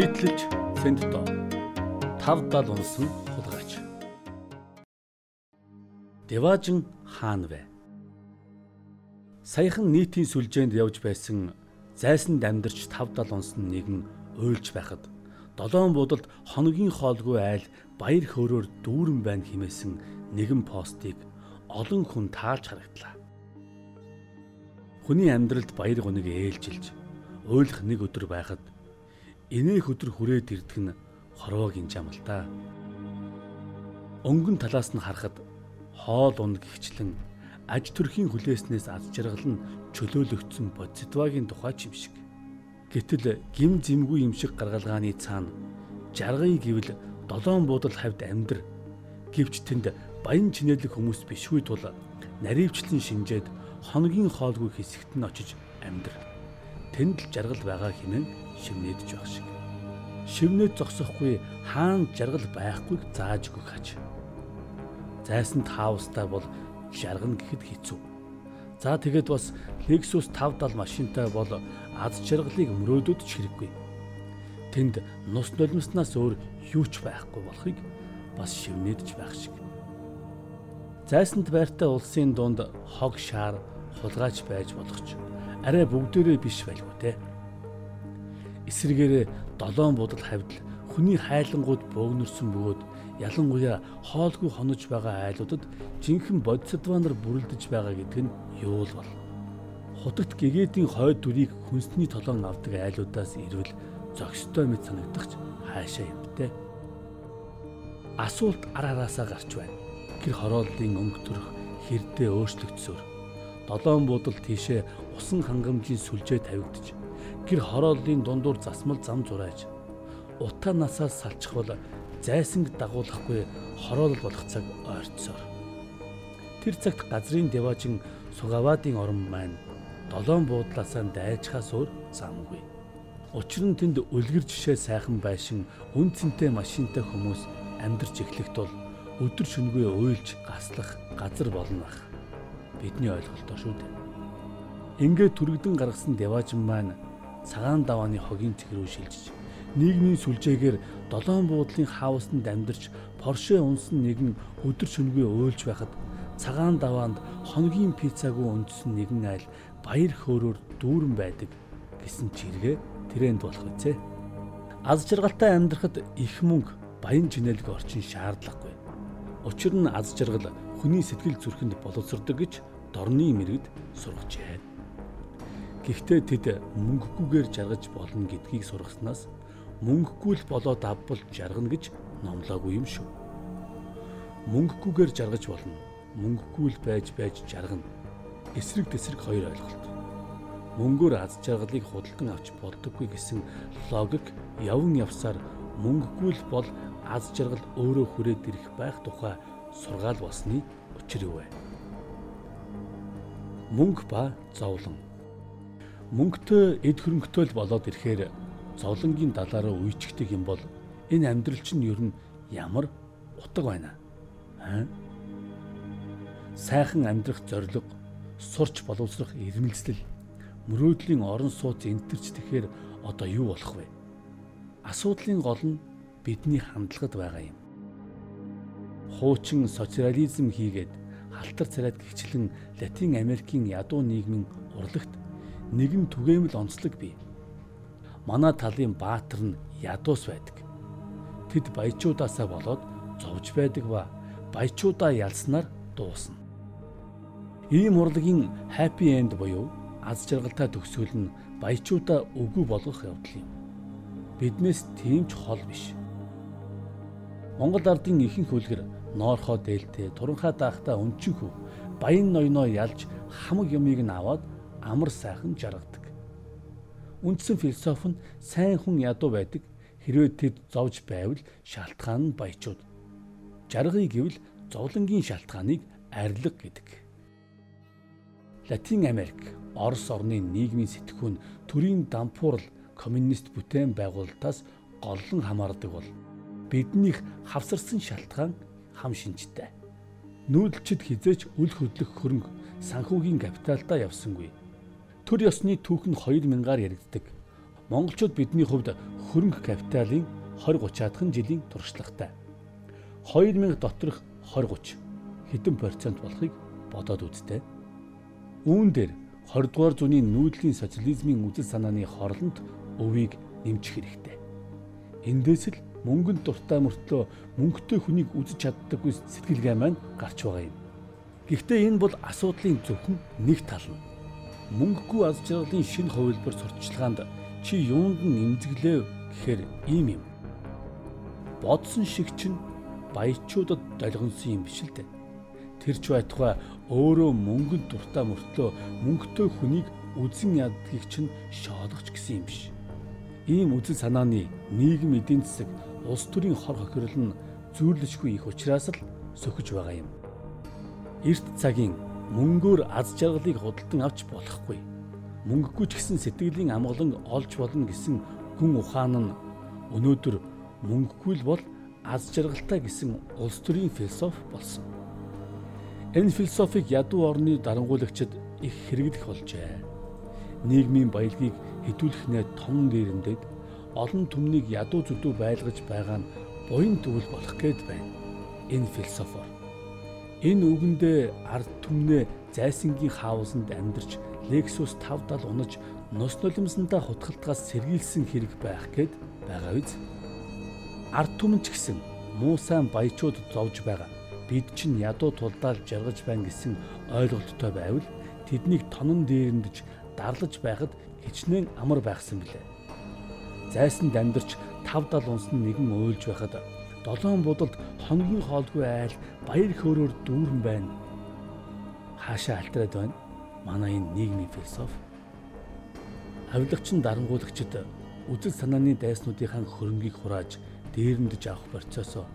нийтлэлж Сэнтто 570 унсан хулгайч. Деважин хаан вэ? Саяхан нийтийн сүлжээнд явж байсан зайсанд амьдарч 570 унсан нэгэн уйлж байхад долоон будалд хоногийн хоолгүй айл баяр хөөрөөр дүүрэн байна химээсэн нэгэн постыг олон хүн таалж харагдлаа. Хүний амьдралд баяр гоныг ээлжилж уйлах нэг өдөр байхад энээх өдөр хүрээд ирдэг нь хорвоогийн жам л та. Өнгөн талаас нь харахад хоол унд гихчлэн аж төрхийн хүлээснээс аз жаргал нь чөлөөлөгдсөн бодитвагийн тухай ч юм шиг. Гэтэл гим зэмгүй юм шиг гаргалгааны цаана жаргыг гэвэл долоон буудал хавьд амьдр гэвч тэнд баян чинэлэг хүмүүс бишгүй тул наривчлан шинжээд хоногийн хоолгүй хэсэгт нь очиж амьдр. Тэнд л жаргал байгаа хэмээн шивнэдж байх шиг. Шивнэд зогсохгүй хаан жаргал байхгүйг зааж өгөх хаж. Зайсанд хаустай бол жаргана гэхэд хэцүү. За тэгээд бас Lexus 570 машинтай бол аз жаргалыг мөрөөдөд ч хэрэггүй. Тэнд нус нулимснаас өөр юу ч байхгүй болохыг бас шивнэдж байх шиг. Зайсанд байртай улсын дунд хог шаар хулгайч байж болох ч арай бүгдээрээ биш байлгүй те эсрэгээрээ долоон будал хавьд хүний хайлангууд бөөгнөрсөн бөгөөд ялангуяа хоолгүй хонож байгаа айлуудад жинхэнэ бодисдванаар бүрэлдэж байгаа гэдэг нь юу л бол. Хутагт гэгээдийн хойд дүрийг хүнсний толон авдаг айлуудаас ирвэл зөкстой мэт санагдахч хаашаа юм бэ? Асуулт араараасаа гарч байна. Гэр хорооллын өнгө төрх хэрдээ өөрчлөгдсөөр долоон будал тийшээ усан хангамжийн сүлжээ тавигдчих гэр хорооллын дундуур засмал зам зурааж утаа насаас салчих бол зайсанг дагуулахгүй хороол болох цаг ойртсоор. Тэр цагт газрын деважин сугавадын орон маань долоон буудлаасаа дайчхаас өөр замгүй. Учир нь тэнд үлгэр жишээ сайхан байшин үн цэнтэй машинтай хүмүүс амьдарч эхлэхт бол өдөр шөнөгүй уйлж гаслах газар болно ах бидний ойлголтоо шүү дээ ингээд түрэгдэн гаргасан деважин маань цагаан давааны хогийн цэг рүү шилжиж нийгмийн сүлжээгээр долоон буудлын хаусанд амьдарч Порше унсан нэгэн өдөр шөнөгүй уйлж байхад цагаан даваанд хоногийн пиццагүй үндсэн нэгэн айл баяр хөөрөөр дүүрэн байдаг гэсэн чиргээ тренд болох үзье. Аз жаргалтай амьдрахад их мөнгө баян чинэлэг орчин шаардлагагүй. Учир нь аз жаргал хүний сэтгэл зүрхэнд боловсрдог гэж дорны мэрэгд сургажээ. Гэхдээ тэд мөнгөгүйгээр жаргаж болно гэдгийг сургаснаас мөнгөгүй л болоод авбал жаргана гэж номлоогүй юм шүү. Мөнгөгүйгээр жаргаж болно. Мөнгөгүй л байж байж жаргана. Эсрэг тесрэг хоёр ойлголт. Мөнгөөр аз жаргалыг худалдан авч болдоггүй гэсэн логик явн явсаар мөнгөгүй л бол аз жаргал өөрөө хүрээд ирэх байх тухай сургаал болсны учир юу вэ? Мөнгө ба зовлон. Мөнгөтэй эд хөрөнгөтэй л болоод ирэхээр зовлонгийн далаараа үйчгдэг юм бол энэ амьдрал чинь ер нь ямар утга байна? Аа сайхан амьдрах зориг сурч боловсрох ирмэлцэл мөрөөдлийн орон сууц энтерч тэгэхээр одоо юу болох вэ? Асуудлын гол нь бидний хандлагад байгаа юм хуучин социализм хийгээд халтар царайд гихчлэн Латин Америкийн ядуу нийгмийн урлагт нэгэн түгээмэл онцлог бий. Манай талын баатар нь ядуус байдаг. Тэд баячуудаасаа болоод зовж байдаг ба баячуудаа ялснаар дуусна. Ийм урлагийн happy end буюу аз жаргалтай төгсгөл нь баячуудаа үгүй болгох явдал юм. Биднээс тийм ч хол биш. Монгол ардын ихэнх хөлгөр ноорхоо дээлтэй, туранхаа даахта өнчөнхөө баян ноёноо ялж хамаг юмыг нь аваад амар сайхан жаргадаг. Үндсэн философи нь сайн хүн ядуу байдаг. Хэрвээ тэд зовж байвал шалтгаан нь баячууд. Жаргыг гэвэл зовлонгийн шалтгааныг арилга гэдэг. Латин Америк, Орос орны нийгмийн сэтгүүн төрийн дампуурл коммунист бүтээн байгуулалтаас голлон хамаардаг бол биднийх хавсарсан шалтгаан хам шинжтэй. Нүүдэлчд хизээч үл хөдлөх хөрөнгө санхүүгийн капиталдаа явсангүй төр ёсны түүх нь 2000-аар яригддаг. монголчууд бидний хувьд хөрөнгө капиталын 20 30-аад жилийн туршлагатай. 2000 доторх 20 30 хэдэн процент болохыг бодоод үзтээ. Үүн дээр 20 дугаар зууны нүүдлийн социализмын үзэл санааны хорлонд өвийг нэмчих хэрэгтэй. Эндээс л мөнгөнд дуртай мөртлөө мөнгөтэй хүнийг үзэж чаддаггүй сэтгэлгээ маань гарч байгаа юм. Гэхдээ энэ бол асуудлын зөвхөн нэг тал нь. Мөнгөгүй аз жаргалын шинэ хувилбар сурталчилгаанд чи юунд нь эмзэглэв гэхээр ийм юм. Бодсон шиг чинь баячуудад долгонсон юм биш л дээ. Тэр ч байтугай өөрөө мөнгөнд дуртай мөртлөө мөнгөтэй хүнийг үзэн яддгийг чинь шоолгоч гэсэн юм биш. Ийм үзэл санааны нийгэм эдийн засаг улс төрийн хор хохирол нь зүйрлэшгүй их учраас л сөхөж байгаа юм. Эрт цагийн мөнгөөр аз жаргалыг худалдан авч болохгүй. Мөнгөгүй ч гэсэн сэтгэлийн амгалан олж болно гэсэн хүн ухаан нь өнөөдөр мөнгөгүй л бол аз жаргалтай гэсэн улс төрийн философи болсон. Энэ философиг ядуу орны дарангуулагчид их хэрэглэх болжээ. Нийгмийн баялагийг хэдүүлэхнээ том дээрэмдэд олон түмнийг ядуу зүдүү байлгаж байгаа нь буян төвл болох гээд байна. Энэ философор энэ үгэндээ ард түмнээ зайсангийн хаусанд амьдарч Lexus 570 унаж нус нулимсандаа хутгалтгаас сэргийлсэн хэрэг байх гээд байгаа биз? ард түмэн ч гэсэн муу сайн баячууд зовж байгаа. Бид чинь ядуу тулдаал жаргаж байна гэсэн ойлголттой байвал тэднийг тонон дээрэндж дарлаж байхад хичнээн амар байхсан билээ. Зайсанд амьдарч 5-7 унсан нэгэн уйлж байхад долоон будалд хоногийн хоолгүй айл баяр хөөрөөр дүүрэн байна. Хаашаа алтраад байна? Манай энэ нийгмийн философи. Авилагчин дарангуулагчид үзэл санааны дайснуудынхаа хөрөнгийг хурааж дээрэмдэж авах процессоо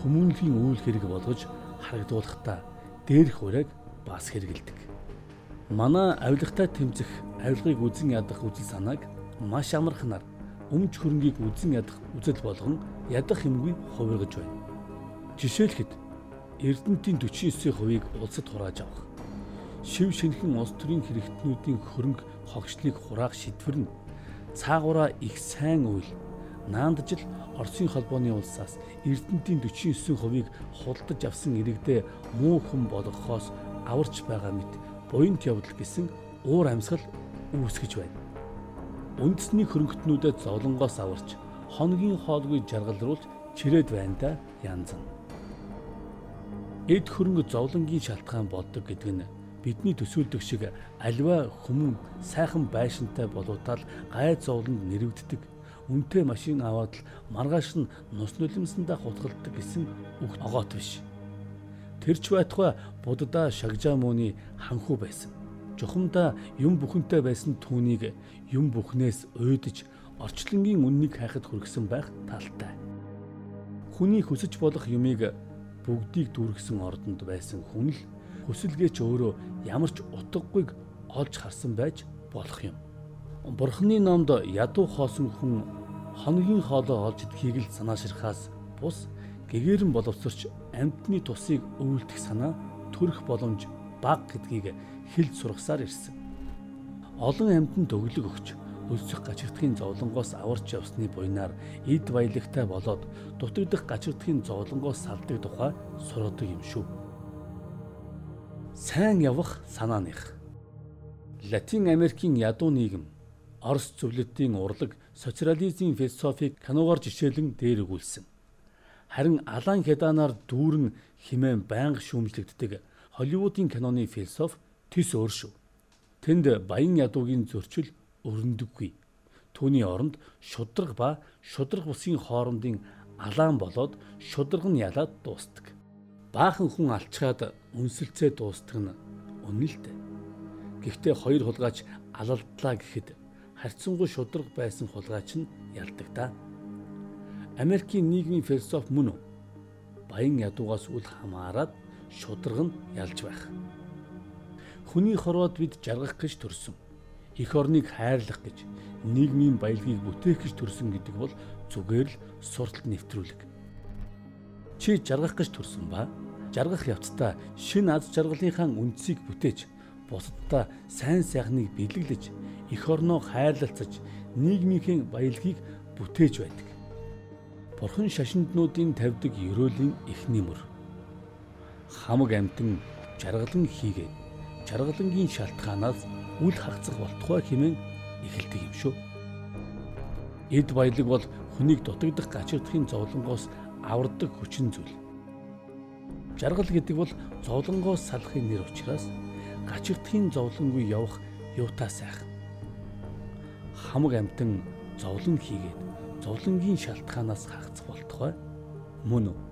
хүмүүнлэгийн үйл хэрэг болгож харагдуулахдаа дээрх ураг бас хэрэгэлдэг. Манай авилгатай тэмцэх авилгыг үзен ядах үзэл санааг маш амархнаар өмч хөрөнгийг үзен ядах үзэл болгон ядах юмгүй хувиргаж байна. Жишээлхэд Эрдэнэтийн 49%-ийг улсад хурааж авах. Шив шинхэн улс төрийн хэрэгтнүүдийн хөрөнгө хогшлыг хураах шийдвэр нь цаагаараа их сайн үйл наандж л Оросын холбооны улсаас Эрдэнэтийн 49%-ийг худалдаж авсан иргэдээ муу хүн болгохоос аварч байгаа мэт буянт явдал гэсэн уур амьсгал үүсгэж байна. Үндэсний хөрөнгөтнүүдэд зовлонгоос аварч хоногийн хоолгүй жаргалруулж чирээд байна да янз нь. Эд хөрөнгө зовлонгийн шалтгаан болдог гэдэг нь бидний төсөөлдөг шиг альва хүмүүн сайхан байшинтай болоотал гай зовлонд нэрвддэг үнэтэй машин аваад л маргааш нь нус нулимсандаа хутгалдаг гэсэн үг огоот биш. Тэрч байтугай буддаа шагжаа мууны ханху байсан. Жухамдаа юм бүхэнтэй байсан түүнийг юм бүхнээс уйдж орчлонгийн үннийг хайхад хүргэсэн байх талтай. Хүний хүсэж болох юмыг бүгдийг дүүргэсэн ордонд байсан хүн л хүсэлгээч өөрөө ямар ч утгагүйг олж харсан байж болох юм. Бурхны номд ядуу хоосон хүн хоногийн хоолоо олж идэхийг л санааширхаас бус гэгэрэн боловсрч амьтны тусыг өвөлдөх санаа төрөх боломж баг гэдгийг хэлж сургасаар ирсэн. Олон амьтанд өглөг өгч өлсөх гачигдхийн зовлонгоос аварч явсны буйнаар эд баялагтай болоод дутагдах гачигдхийн зовлонгоос салдаг тухай сургадаг юм шүү. Сайн явах санааных. Латин Америкийн ядуу нийгэм Орос зөвлөлтийн урлаг социализмын философийг киногоор жишээлэн дээр өгүүлсэн. Харин Алан Хеданаар дүүрэн химэн байнга шүүмжлэгддэг Холливуудын киноны философи тис өөр шүү. Тэнд баян ядуугийн зөрчил өрөндөггүй. Түүний оронд шудраг ба шудраг бусын хоорондын алаан болоод шудраг нь ялаад дуустдаг. Баахан хүн алчгаад үнсэлцээ дуустдаг нь үнэн л дээ. Гэхдээ хоёр хулгайч алалдлаа гэхэд харьцангуй шудраг байсан хулгайч нь ялдаг да. Америкийн нийгмийн философи мөн үү? Баян ядуугаас үл хамааран шудраг нь ялж байх. Хүний хорвоод бид жаргах гэж төрсөн. Эх орныг хайрлах гэж, нийгмийн баялагийг бүтээх гэж төрсөн гэдэг бол зүгээр л сурталт нэвтрүүлэг. Чи жаргах гэж төрсөн ба жаргах явцдаа шин аз жаргалынхаа үндсийг бүтээж бусадтай сайн сайхныг бэлэглэж эх орноо хайрлалцаж нийгмийн баялагийг бүтээж байдаг. Бурхан шашинднуудын тавьдаг ерөөлийн эхний мөр. Хамаг амтан жаргалан хийгээд жаргалангийн шалтгаанаас үл хагцах болтугай хэмээн эхэлдэг юм шүү. Эд баялаг бол хүнийг дутагдах гачирдахын зовлонгоос авардаг хүчин зүйл. Жаргал гэдэг бол зовлонгоос салахын нэр учраас гачирдахын зовлонгүй явах юутай сайхан. Хамаг амтан зовлон хийгээд зовлонгийн шалтгаанаас хагацх болтугай мөн үү?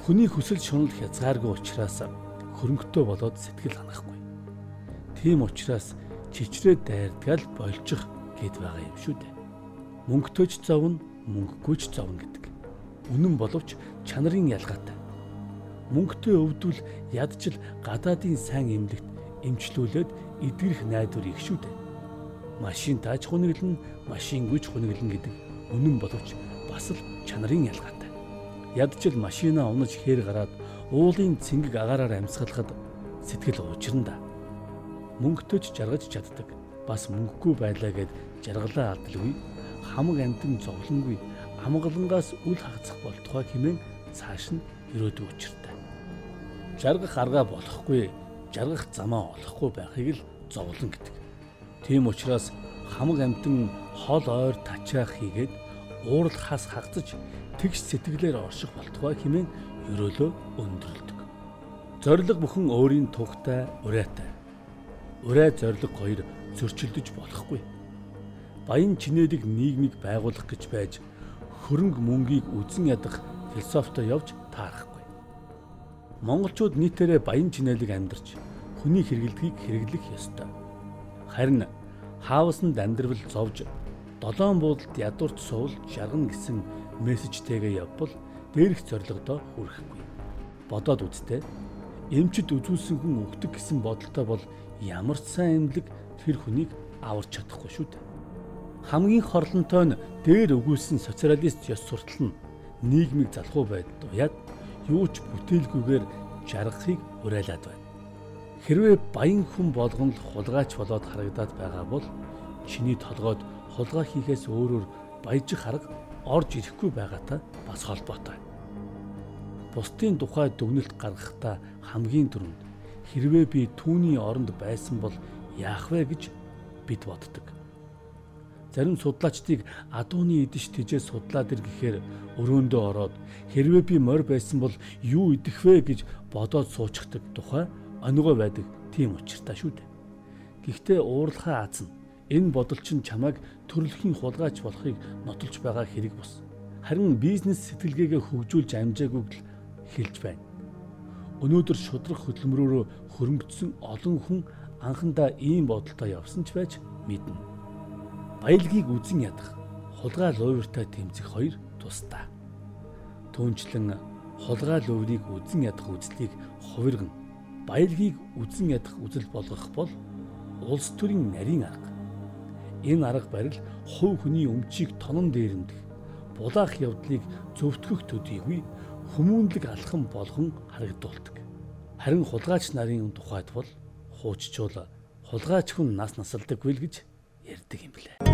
Хүний хүсэл шунал хязгааргүй учраас хөрөнгөтэй болоод сэтгэл ханахгүй. Тийм учраас чичрээ дайрдгал болчих гээд байгаа юм шүү дээ. Мөнгөтэйч зовно, мөнгөгүйч зовно гэдэг. Үнэн боловч чанарын ялгаатай. Мөнгөтэй өвдвөл ядчил гадаадын сайн эмнэлэгт эмчлүүлээд эдгэрэх найдвар их шүү дээ. Машин тааж хуниглан, машин гүйж хуниглан гэдэг үнэн боловч бас л чанарын ялгаатай. Ядчил машинаа унаж хээр гараад уулын цэнгэг агаараар амьсгалахад сэтгэл уучран да. Мөнгөтэйч жаргаж чаддаг. Бас мөнгөгүй байлаа гэд жаргалаа алдалгүй хамаг амтэн зовлонгүй амгалангаас үл хагацах болтугай хэмээн цааш нь өрөөдөг учиртай. Жаргах аргаа болохгүй, жаргах замаа олохгүй байхыг л зовлон гэдэг. Тийм учраас хамаг амтэн хол ойр тачаах хийгээд уурал хас хагцаж тэгш сэтгэлээр орших болтугай хэмээн өрөөлөө өндөрлөдөг. Зориг бүхэн өөрийн тухтай, урайтай. Урай зориг хоёр зөрчилдөж болохгүй баян чинээдэг нийгмийг байгуулах гэж байж хөрөнгө мөнгийг үзэн ядах философитой явж таарахгүй. Монголчууд нийтээрээ баян чинээлэг амьдарч хүний хэрэгэлдгийг хэрэглэх ёстой. Харин хаавсанд амьдрал зовж долоон буудалд ядуурт суул жаргана гэсэн мессежтэйгээ явбал дээрх зорилгодоо хүрэхгүй. Бодоод үзтээ эмчд үзүүлсэн хүн өгдөг гэсэн бодолтой бол ямар ч сайн эмнэлэг тэр хүнийг аварч чадахгүй шүү дээ хамгийн хорлонтой нь дээр өгүүлсэн социалист ёс суртал нь нийгмийг залхуу байдалд уяад юу ч бүтээлгүйгээр жаргахыг уриалаад байна. Хэрвээ баян хүн болгоно л хулгайч болоод харагдаад байгаа бол чиний толгойд хулгай хийхээс өөрөөр баяжих арга орж ирэхгүй байгаатай бас холбоотой. Бусдын тухай дүгнэлт гаргахдаа хамгийн түрүүнд хэрвээ би түүний оронд байсан бол яах вэ гэж бид боддог. Зарим судлаачдыг адууны идэж тижээ судлаад ир гэхээр өрөөндөө ороод хэрвээ би морь байсан бол юу идэх вэ гэж бодоод суучдаг тухай онигоо байдаг тийм учиртай шүү дээ. Гэхдээ уурлахаа аз нь энэ бодол чинь чамайг төрөлхийн хулгайч болохыг нотолж байгаа хэрэг бус. Харин бизнес сэтгэлгээгээ хөгжүүлж амжаагүй л хэлж байна. Өнөөдөр шудрах хөдөлмөрөөрөө хөрөнгөцсөн олон хүн анхандаа ийм бодолтой явсан ч байж мэднэ баялагийг үзен ядах хулгай луйвартай тэмцэх хоёр тусдаа. Түүнчлэн хулгай луйврыг үзен ядах үзлийг хувирган баялагийг үзен ядах үзэл болгох бол улс төрийн нарийн арга. Энэ арга барил хувь хүний өмчийг тонон дээрэмдэх, булаах явдлыг зөвтгөх төдийгүй хүмүүнлэг алхам болгон харагдуулдаг. Харин хулгайч нарын тухайд бол хууччул хулгайч хүн нас насалдаггүй л гэж ярьдаг юм блэ.